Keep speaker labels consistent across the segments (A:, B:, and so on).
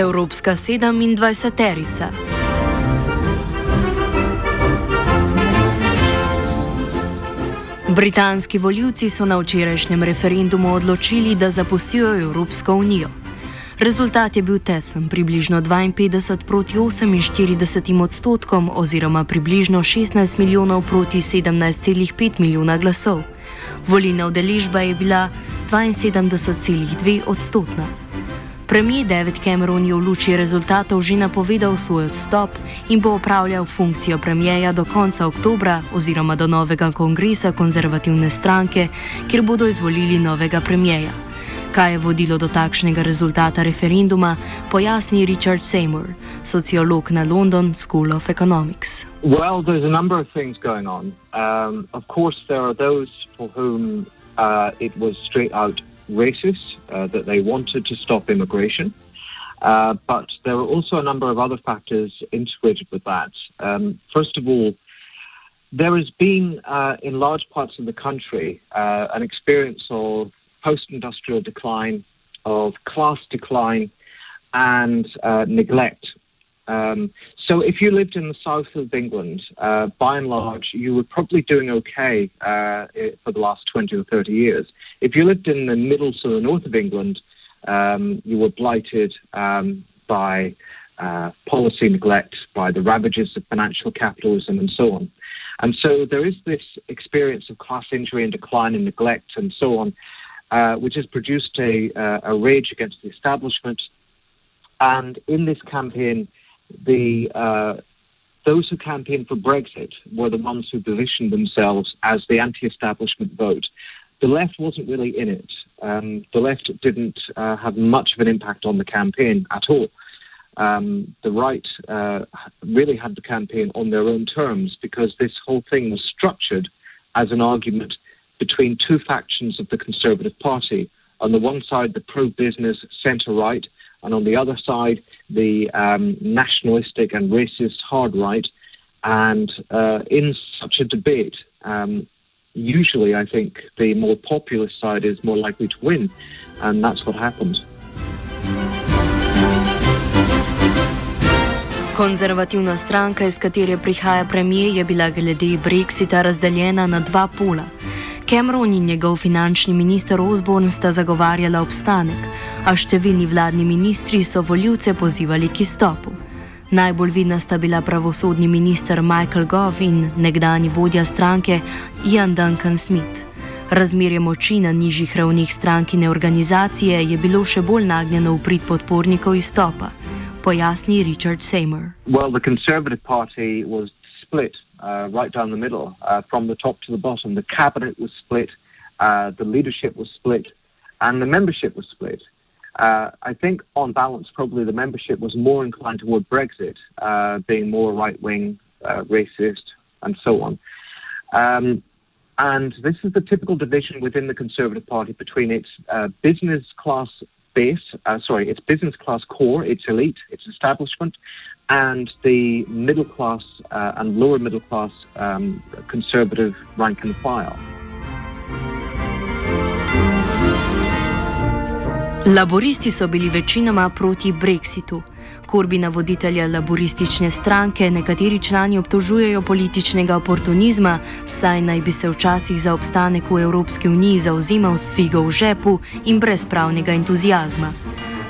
A: Evropska 27-terica. Britanski voljivci so na včerajšnjem referendumu odločili, da zapustijo Evropsko unijo. Rezultat je bil tesen, približno 52 proti 48 odstotkom oziroma približno 16 milijonov proti 17,5 milijona glasov. Volilna udeležba je bila 72,2 odstotna. Premijer David Cameron je v luči rezultatov že napovedal svoj odstop in bo upravljal funkcijo premijeja do konca oktobra oziroma do novega kongresa konzervativne stranke, kjer bodo izvolili novega premijeja. Kaj je vodilo do takšnega rezultata referenduma, pojasni Richard Seymour, sociolog na London School of Economics.
B: Well, there's a number of things going on. Um, of course, there are those for whom uh, it was straight out racist, uh, that they wanted to stop immigration. Uh, but there were also a number of other factors integrated with that. Um, first of all, there has been, uh, in large parts of the country, uh, an experience of post industrial decline, of class decline, and uh, neglect. Um, so, if you lived in the south of England, uh, by and large, you were probably doing okay uh, for the last 20 or 30 years. If you lived in the middle to the north of England, um, you were blighted um, by uh, policy neglect, by the ravages of financial capitalism, and so on. And so there is this experience of class injury and decline and neglect and so on, uh, which has produced a, uh, a rage against the establishment. And in this campaign, the uh, those who campaigned for Brexit were the ones who positioned themselves as the anti-establishment vote. The left wasn't really in it. Um, the left didn't uh, have much of an impact on the campaign at all. Um, the right uh, really had the campaign on their own terms because this whole thing was structured as an argument between two factions of the Conservative Party. On the one side, the pro business centre right, and on the other side, the um, nationalistic and racist hard right. And uh, in such a debate, um, usually I think the more populist side is more likely to win, and that's what happened.
A: Konzervativna stranka, iz katere prihaja premijer, je bila glede Brexita razdeljena na dva pola. Cameron in njegov finančni minister Osborne sta zagovarjala obstanek, a številni vladni ministri so voljivce pozivali k izstopu. Najbolj vidna sta bila pravosodni minister Michael Gove in nekdani vodja stranke Ian Duncan Smith. Razmerje moči na nižjih ravnih strankine organizacije je bilo še bolj nagnjeno v prid podpornikov izstopa, pojasni Richard Seymour.
B: Well, uh, right down the middle, uh, from the top to the bottom. The cabinet was split, uh, the leadership was split, and the membership was split. Uh, I think, on balance, probably the membership was more inclined toward Brexit, uh, being more right wing, uh, racist, and so on. Um, and this is the typical division within the Conservative Party between its business class base, sorry, its business class core, its elite, its establishment, and the middle class uh, and lower middle class um, conservative rank and file.
A: Laboristi so bili večinoma proti Brexitu. Korbina voditelja laboristične stranke nekateri člani obtožujejo političnega oportunizma, saj naj bi se včasih za obstanek v Evropski uniji zauzemal s figo v žepu in brez pravnega entuzijazma.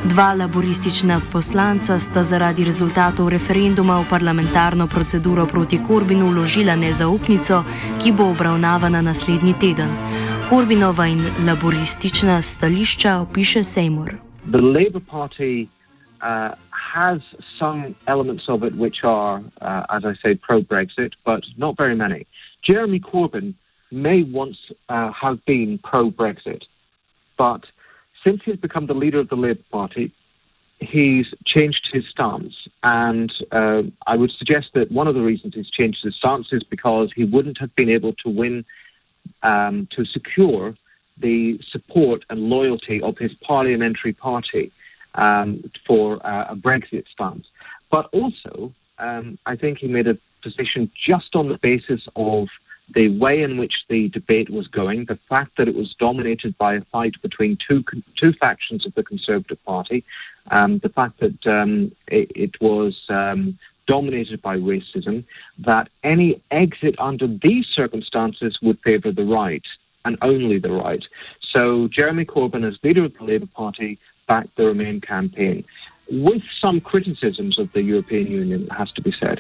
A: Dva laboristična poslanca sta zaradi rezultatov referenduma v parlamentarno proceduro proti Korbinu vložila nezaupnico, ki bo obravnavana naslednji teden. Korbinova in laboristična stališča opiše Seymour.
B: The Labour Party uh, has some elements of it which are, uh, as I say, pro Brexit, but not very many. Jeremy Corbyn may once uh, have been pro Brexit, but since he's become the leader of the Labour Party, he's changed his stance. And uh, I would suggest that one of the reasons he's changed his stance is because he wouldn't have been able to win, um, to secure the support and loyalty of his parliamentary party um, for uh, a Brexit stance. But also, um, I think he made a position just on the basis of the way in which the debate was going, the fact that it was dominated by a fight between two two factions of the Conservative Party, um, the fact that um, it, it, was um, dominated by racism, that any exit under these circumstances would favour the right and only the right. So Jeremy Corbyn, as leader of the Labour Party, backed the Remain campaign, with some criticisms of the European Union, it has to be said.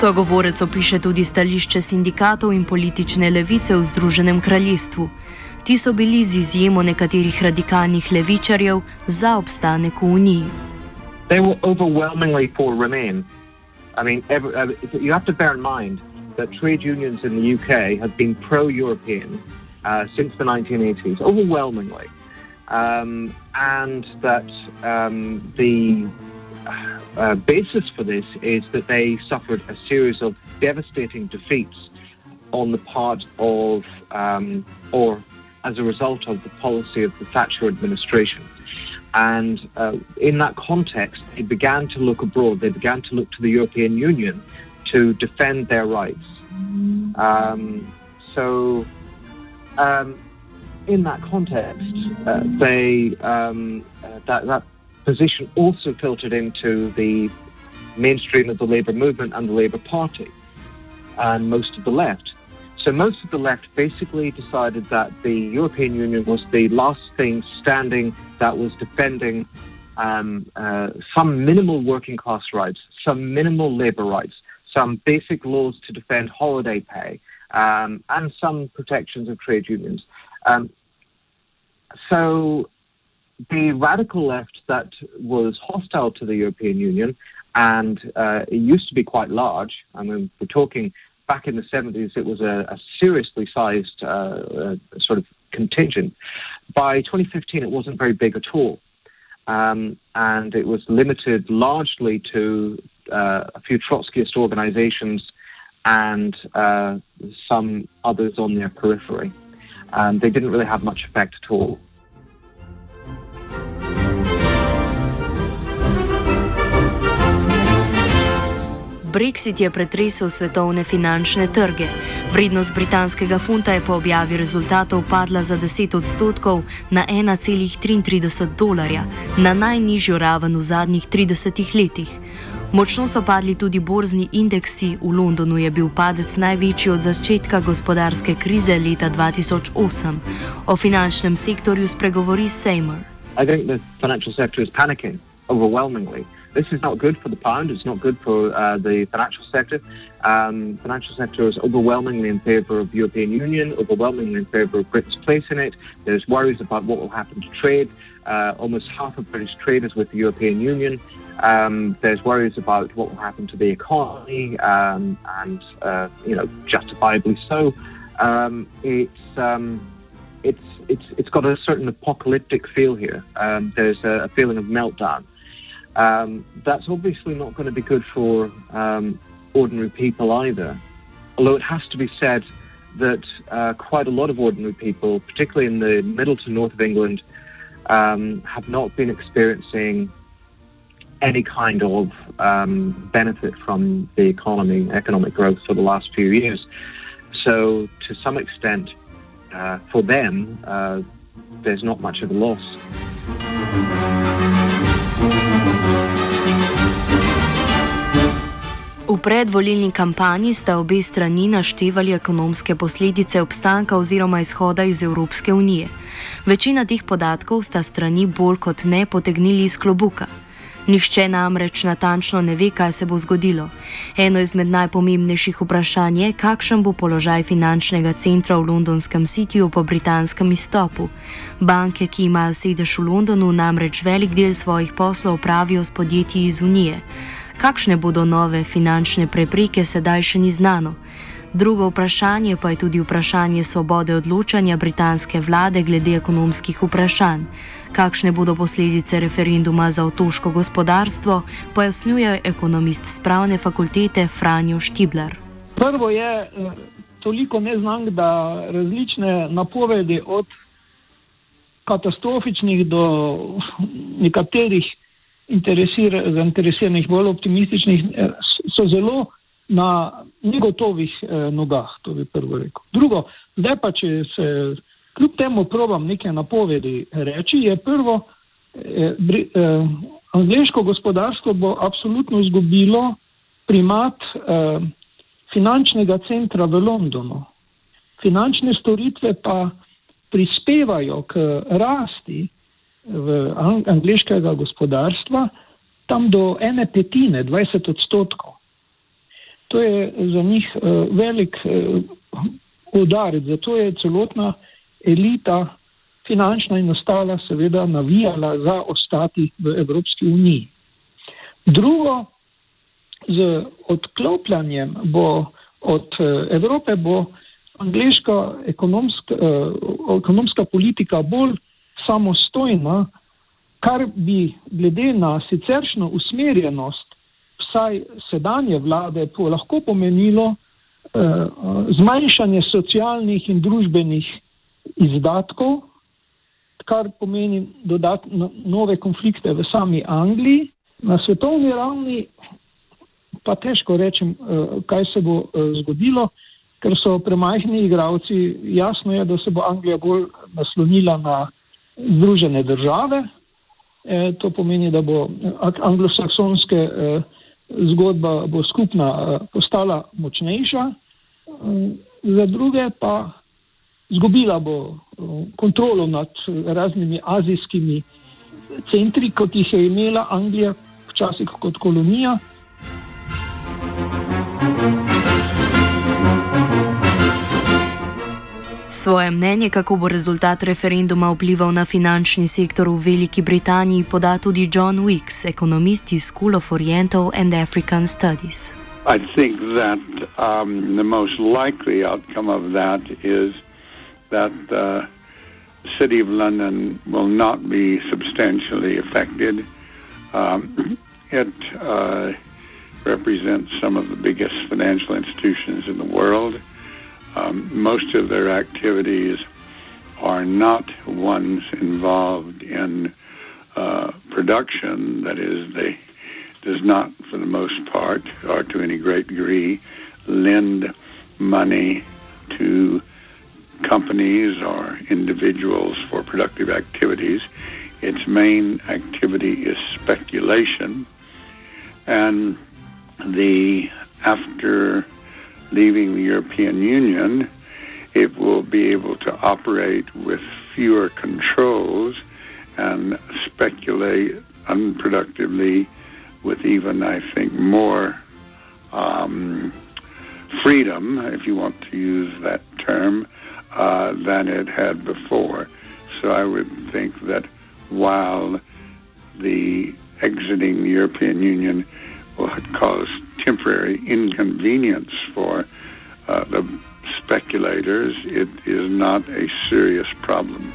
A: Sogovorec opiše tudi stališče sindikatov in politične levice v Združenem kraljestvu. Ti so bili z izjemo nekaterih radikalnih levičarjev za obstanek v Uniji.
B: They were overwhelmingly for Remain. I mean, every, uh, you have to bear in mind that trade unions in the UK have been pro European uh, since the 1980s, overwhelmingly. Um, and that um, the uh, basis for this is that they suffered a series of devastating defeats on the part of, um, or as a result of the policy of the Thatcher administration. And uh, in that context, they began to look abroad. They began to look to the European Union to defend their rights. Um, so, um, in that context, uh, they um, uh, that, that position also filtered into the mainstream of the Labour movement and the Labour Party and most of the left. So most of the left basically decided that the European Union was the last thing standing that was defending um, uh, some minimal working class rights, some minimal labour rights, some basic laws to defend holiday pay, um, and some protections of trade unions. Um, so the radical left that was hostile to the European Union, and uh, it used to be quite large. I mean, we're talking back in the 70s, it was a, a seriously sized uh, uh, sort of contingent. By 2015, it wasn't very big at all. Um, and it was limited largely to uh, a few Trotskyist organizations and uh, some others on their periphery. Um, they didn't really have much effect at all.
A: Brexit je pretresel svetovne finančne trge. Vrednost britanskega funta je po objavi rezultatov padla za 10 odstotkov na 1,33 dolarja, na najnižjo raven v zadnjih 30 letih. Močno so padli tudi borzni indeksi, v Londonu je bil padec največji od začetka gospodarske krize leta 2008. O finančnem sektorju spregovori Seymour.
B: Mislim, da je finančni sektor panikal, overwhelmingly. This is not good for the pound. It's not good for uh, the financial sector. Um, financial sector is overwhelmingly in favour of European Union, overwhelmingly in favour of Britain's place in it. There's worries about what will happen to trade. Uh, almost half of British trade is with the European Union. Um, there's worries about what will happen to the economy, um, and uh, you know, justifiably so. Um, it's um, it's it's it's got a certain apocalyptic feel here. Um, there's a, a feeling of meltdown. Um, that's obviously not going to be good for um, ordinary people either. Although it has to be said that uh, quite a lot of ordinary people, particularly in the middle to north of England, um, have not been experiencing any kind of um, benefit from the economy, economic growth for the last few years. So, to some extent, uh, for them, uh, there's not much of a loss.
A: V predvolilni kampanji sta obe strani naštevali ekonomske posledice obstanka oziroma izhoda iz Evropske unije. Večina teh podatkov sta strani bolj kot ne potegnili iz klobuka. Nihče namreč natančno ne ve, kaj se bo zgodilo. Eno izmed najpomembnejših vprašanj je, kakšen bo položaj finančnega centra v londonskem sitiju po britanskem izstopu. Banke, ki imajo sedež v Londonu, namreč velik del svojih poslov pravijo s podjetji iz Unije. Kakšne bodo nove finančne prepreke, sedaj še ni znano. Drugo vprašanje pa je tudi vprašanje svobode odločanja britanske vlade glede ekonomskih vprašanj. Kakšne bodo posledice referenduma za otoško gospodarstvo, pojasnjuje ekonomist z pravne fakultete Franjo Štibler.
C: Prvo je eh, toliko neznank, da različne napovedi od katastrofičnih do nekaterih zainteresiranih, bolj optimističnih, eh, so zelo na negotovih eh, nogah, to bi prvo rekel. Drugo, zdaj pa, če se kljub temu probam neke napovedi reči, je prvo, eh, bri, eh, angliško gospodarstvo bo absolutno izgubilo primat eh, finančnega centra v Londonu. Finančne storitve pa prispevajo k rasti v angliškega gospodarstva tam do ene petine, 20 odstotkov. To je za njih uh, velik uh, udarec, zato je celotna elita finančna in ostala seveda navijala za ostati v Evropski uniji. Drugo, z odklopljanjem bo od uh, Evrope bo angliška ekonomska, ekonomska politika bolj samostojna, kar bi glede na siceršno usmerjenost vsaj sedanje vlade po, lahko pomenilo eh, zmanjšanje socialnih in družbenih izdatkov, kar pomeni dodatno nove konflikte v sami Angliji. Na svetovni ravni pa težko rečem, eh, kaj se bo eh, zgodilo, ker so premajhni igravci. Jasno je, da se bo Anglija bolj naslonila na Združene države. E, to pomeni, da bo anglosaksonske eh, zgodba bo skupna eh, postala močnejša, eh, za druge pa zgubila bo eh, kontrolo nad raznimi azijskimi centri, kot jih je imela Anglija včasih kot kolonija.
A: Svoje mnenje, kako bo rezultat referenduma vplival na finančni sektor v Veliki Britaniji, poda tudi John Wicks, ekonomist iz School of Oriental and African Studies.
D: I think that um, the most likely outcome of that is that the City of London will not be substantially affected. Um, it uh, represents some of the biggest financial institutions in the world. Um, most of their activities are not ones involved in uh, production. That is, they does not, for the most part, or to any great degree, lend money to companies or individuals for productive activities. Its main activity is speculation, and the after leaving the European Union, it will be able to operate with fewer controls and speculate unproductively with even, I think, more um, freedom, if you want to use that term, uh, than it had before. So I would think that while the exiting the European Union will cause temporary inconvenience for uh, the speculators, it is not a serious problem.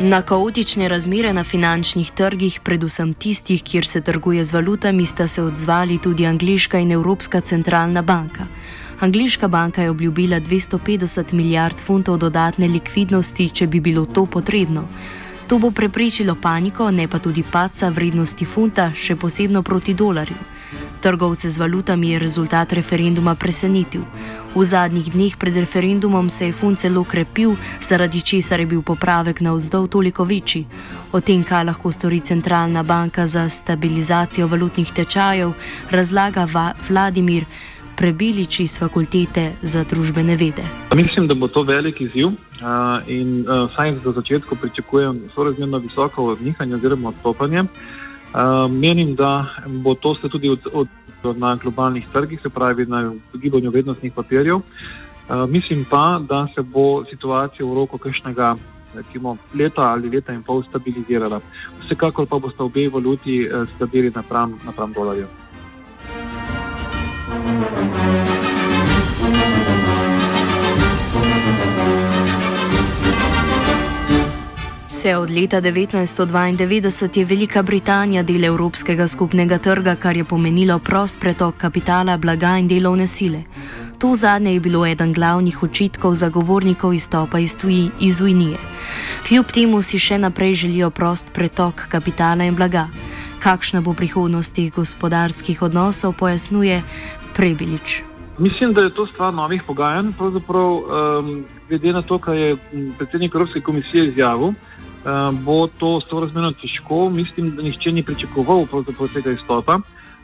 A: Na kaotične razmere na finančnih trgih, predvsem tistih, kjer se trguje z valutami, sta se odzvali tudi Angliška in Evropska centralna banka. Angliška banka je obljubila 250 milijard funtov dodatne likvidnosti, če bi bilo to potrebno. To bo preprečilo paniko, ne pa tudi paca vrednosti funta, še posebno proti dolarju. Trgovce z valutami je rezultat referenduma presenetil. V zadnjih dneh pred referendumom se je fund celo krepil, zaradi česar je bil popravek na vzdolj toliko večji. O tem, kaj lahko stori centralna banka za stabilizacijo valutnih tečajev, razlaga Vladimir. Prebilič iz fakultete za družbene vede.
E: Mislim, da bo to velik izziv in vsaj za začetku pričakujem sorazmerno visoko odnihanje oziroma odstopanje. Menim, da bo to se tudi odvilo od, na globalnih trgih, se pravi na gibanju vrednostnih papirjev. Mislim pa, da se bo situacija v roku kakšnega recimo, leta ali leta in pol stabilizirala. Vsekakor pa boste obe valuti stabilni napram, napram dolarju.
A: Vse od leta 1992 je Velika Britanija del Evropskega skupnega trga, kar je pomenilo prost pretok kapitala, blaga in delovne sile. To zadnje je bilo eden glavnih očitkov zagovornikov izstopa iz, tuji, iz Unije. Kljub temu si še naprej želijo prost pretok kapitala in blaga. Kakšna bo prihodnost teh gospodarskih odnosov, pojasnjuje Prebilič.
E: Mislim, da je to stvar novih pogajanj. Pravzaprav, um, glede na to, kar je predsednik Evropske komisije izjavil, um, bo to sorazmerno težko. Mislim, da nihče ni pričakoval tega izstopa.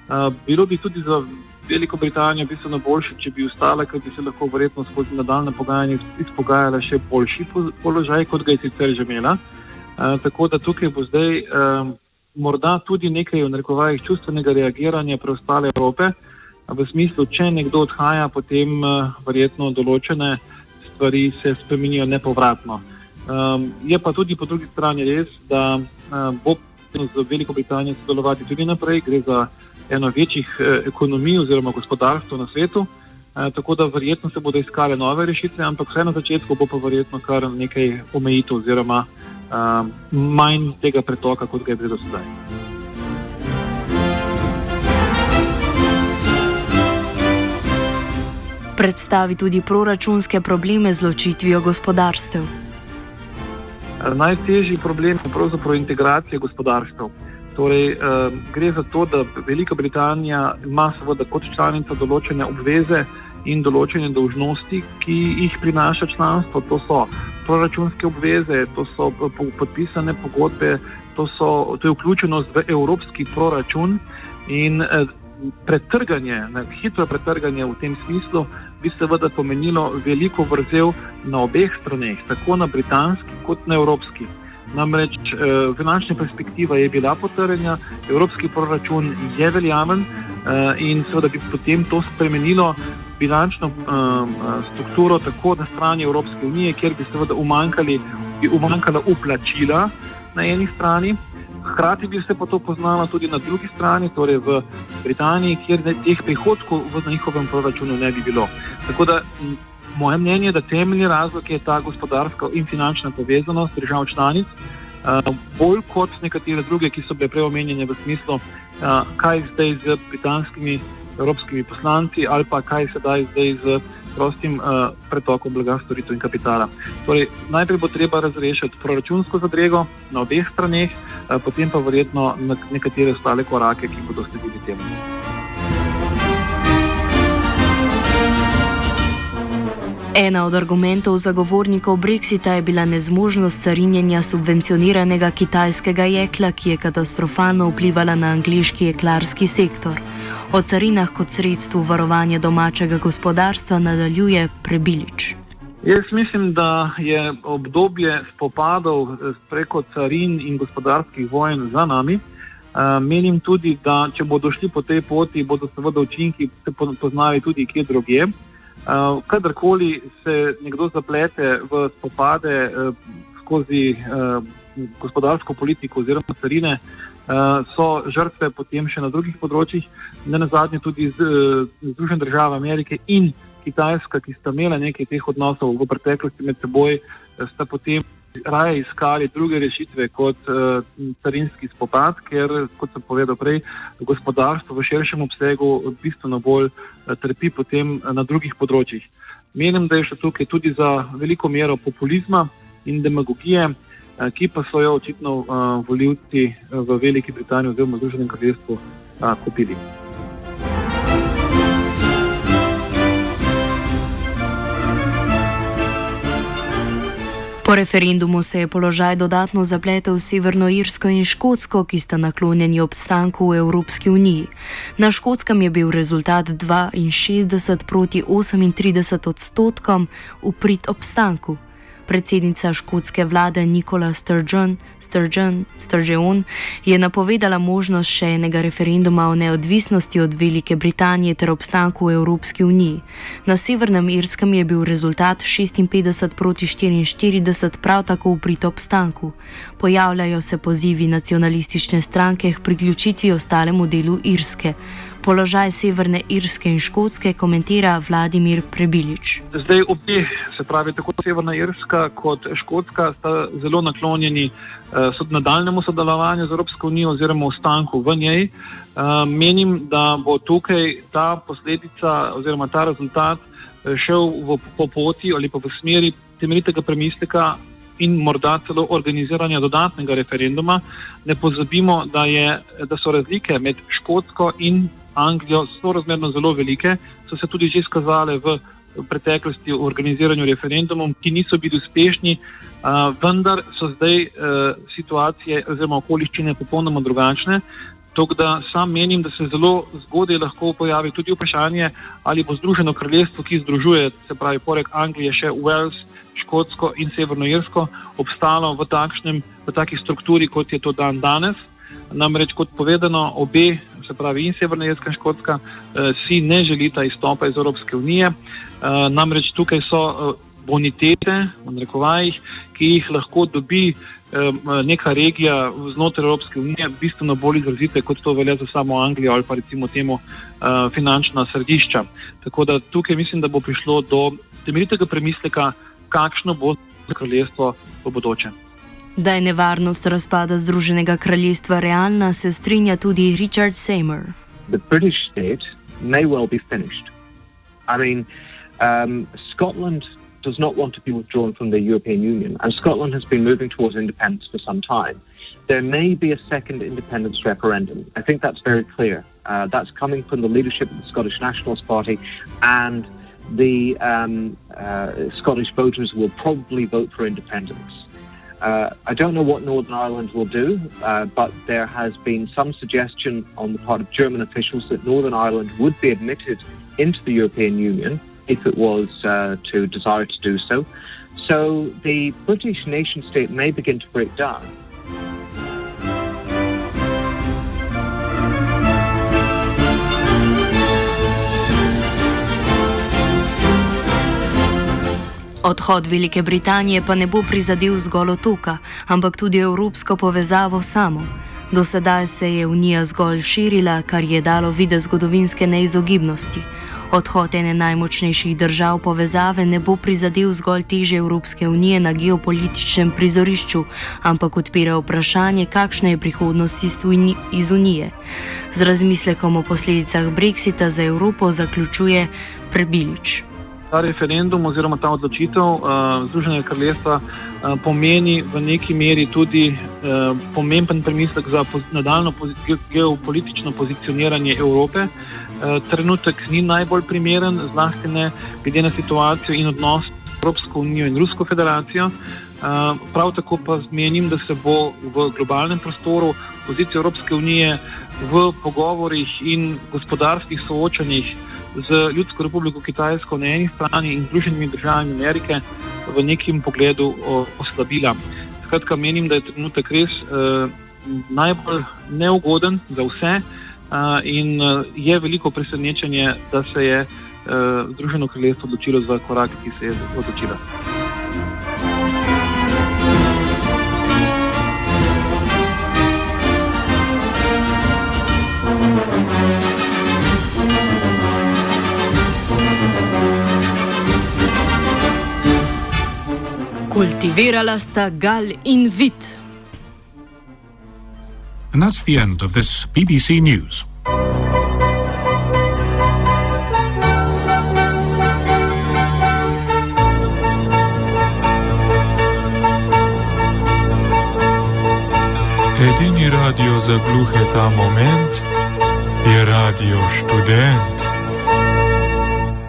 E: Uh, bilo bi tudi za Veliko Britanijo bistveno boljše, če bi ostala, ker bi se lahko verjetno skozi nadaljne pogajanja izpogajala še boljši položaj, kot ga je sicer že imela. Uh, tako da tukaj bo zdaj um, morda tudi nekaj v narekovajih čustvenega reagiranja preostale Evrope v smislu, če nekdo odhaja, potem uh, verjetno določene stvari se spremenijo nepovratno. Um, je pa tudi po drugi strani res, da uh, bo z Veliko Britanijo sodelovati tudi naprej, gre za eno večjih uh, ekonomij oziroma gospodarstvo na svetu. Uh, tako da verjetno se bodo iskale nove rešitve, ampak vse na začetku bo pa verjetno kar nekaj omejitev oziroma uh, manj tega pretoka, kot ga je bilo do sedaj.
A: Predstavi tudi proračunske probleme z ločitvijo gospodarstev.
E: Najtežji problem je pravzaprav integracija gospodarstev. Torej, eh, gre za to, da Velika Britanija ima seveda kot članica določene obveze in določene dolžnosti, ki jih prinaša članstvo. To so proračunske obveze, to so podpisane pogodbe, to, so, to je vključenost v evropski proračun in eh, pretrganje, hitro pretrganje v tem smislu bi seveda pomenilo veliko vrzel na obeh straneh, tako na britanski kot na evropski. Namreč eh, finančna perspektiva je bila potrjena, evropski proračun je veljaven eh, in seveda bi potem to spremenilo bilančno eh, strukturo tako na strani Evropske unije, kjer bi seveda umankali, bi umankala uplačila na eni strani. Hkrati bi se pa to poznalo tudi na drugi strani, torej v Britaniji, kjer teh prihodkov v njihovem proračunu ne bi bilo. Tako da moje mnenje je, da temeljni razlog je ta gospodarska in finančna povezanost držav članic, bolj kot nekatere druge, ki so bile preomenjene v smislu, kaj zdaj z britanskimi evropskimi poslanci ali pa kaj sedaj zdaj z prostim uh, pretokom blaga, storitev in kapitala. Torej, najprej bo treba razrešiti proračunsko zadrego na obeh straneh, uh, potem pa verjetno nekatere ostale korake, ki bodo sledili temu.
A: Ena od argumentov zagovornikov Brexita je bila nezmožnost carinjenja subvencioniranega kitajskega jekla, ki je katastrofalno vplivala na angliški jeklarski sektor. O carinah kot sredstvu varovanja domačega gospodarstva nadaljuje Prebilič.
E: Jaz mislim, da je obdobje spopadov preko carin in gospodarskih vojn za nami. Uh, menim tudi, da če bodo šli po tej poti, bodo seveda učinki se poznali tudi kje drugje. Uh, kadarkoli se nekdo zaplete v spopade uh, skozi uh, gospodarsko politiko oziroma carine, Eh, so žrtve potem še na drugih področjih, ne na zadnje tudi eh, Združene države Amerike in Kitajska, ki sta imela nekaj teh odnosov v preteklosti med seboj, eh, sta potem raje iskali druge rešitve kot uh, carinski spopad, ker, kot sem povedal prej, gospodarstvo v širšem obsegu bistveno bolj uh, trpi potem na drugih področjih. Menim, da je šlo tukaj tudi za veliko mero populizma in demagogije. Eh, Eh, ki pa so jo očitno eh, volivci eh, v Veliki Britaniji oziroma Združenem kraljestvu kupili.
A: Po referendumu se je položaj dodatno zapletel s Severnoirsko in Škotsko, ki sta naklonjeni obstanku v Evropski uniji. Na Škotskem je bil rezultat 62 proti 38 odstotkom v prid obstanku predsednica škotske vlade Nikola Sturgeon, Sturgeon, Sturgeon je napovedala možnost še enega referenduma o neodvisnosti od Velike Britanije ter obstanku v Evropski uniji. Na Severnem Irskem je bil rezultat 56 proti 44 prav tako v prid obstanku. Pojavljajo se pozivi nacionalistične stranke k priključitvi ostalemu delu Irske. Položaj Severne Irske in Škotske komentira Vladimir Prebilič.
E: Zdaj obe, se pravi, tako Severna Irska kot Škotska, sta zelo naklonjeni uh, nadaljnemu sodelovanju z Evropsko unijo oziroma ostanku v njej. Uh, menim, da bo tukaj ta posledica oziroma ta rezultat uh, šel v, po poti ali pa v smeri temeljitega premisleka. In morda celo organiziranja dodatnega referenduma. Ne pozabimo, da, je, da so razlike med Škotsko in Anglijo so razmerno zelo velike, so se tudi že izkazale v preteklosti v organiziranju referendumov, ki niso bili uspešni, uh, vendar so zdaj uh, situacije oziroma okoliščine popolnoma drugačne. Tako da sam menim, da se zelo zgodaj lahko pojavi tudi vprašanje, ali bo Združeno kraljestvo, ki združuje, se pravi, poleg Anglije še Wales, Škotsko in Severno Irsko, obstalo v, takšnem, v takšni strukturi, kot je to dan danes. Namreč, kot povedano, obe se pravi in Severna Irska in Škotska, eh, si ne želita izstopa iz Evropske unije. Eh, namreč tukaj so eh, bonitete, v narekovajih, ki jih lahko dobi neka regija znotraj Evropske unije, bistveno bolj izrazite, kot to velja za samo Anglijo ali pa recimo temu finančna središča. Tako da tukaj mislim, da bo prišlo do temeljitega premisleka, kakšno bo kraljestvo v bodoče.
A: Da je nevarnost razpada Združenega kraljestva realna, se strinja tudi Richard Seymour.
B: The British state may well be finished. I mean, um, Scotland does not want to be withdrawn from the European Union, and Scotland has been moving towards independence for some time. There may be a second independence referendum. I think that's very clear. Uh, that's coming from the leadership of the Scottish Nationalist Party, and the um, uh, Scottish voters will probably vote for independence. Uh, I don't know what Northern Ireland will do, uh, but there has been some suggestion on the part of German officials that Northern Ireland would be admitted into the European Union if it was uh, to desire to do so. So the British nation state may begin to break down.
A: Odhod Velike Britanije pa ne bo prizadel zgolj otoka, ampak tudi evropsko povezavo samo. Do sedaj se je Unija zgolj širila, kar je dalo vide zgodovinske neizogibnosti. Odhod ene najmočnejših držav povezave ne bo prizadel zgolj teže Evropske unije na geopolitičnem prizorišču, ampak odpira vprašanje, kakšna je prihodnost iz Unije. Z razmislekom o posledicah Brexita za Evropo zaključuje Prebilič
E: ta referendum oziroma ta odločitev uh, Združenega kraljestva uh, pomeni v neki meri tudi uh, pomemben premislek za poz nadaljno pozi geopolitično pozicioniranje Evrope. Uh, trenutek ni najbolj primeren, zlasti ne glede na situacijo in odnos Evropsko unijo in Rusko federacijo. Uh, prav tako pa menim, da se bo v globalnem prostoru pozicija Evropske unije v pogovorih in gospodarskih soočanjih z Ljudsko republiko Kitajsko na eni strani in Združenimi državami Amerike v nekem pogledu oslabila. Skratka, menim, da je trenutek res eh, najbolj neugoden za vse eh, in eh, je veliko presenečenje, da se je eh, Združeno kraljestvo odločilo za korak, ki se je odločilo.
A: Kultivirala sta gal in vid.
F: And that's the end of this BBC News. Edini radio za gluhe ta moment je radio študent.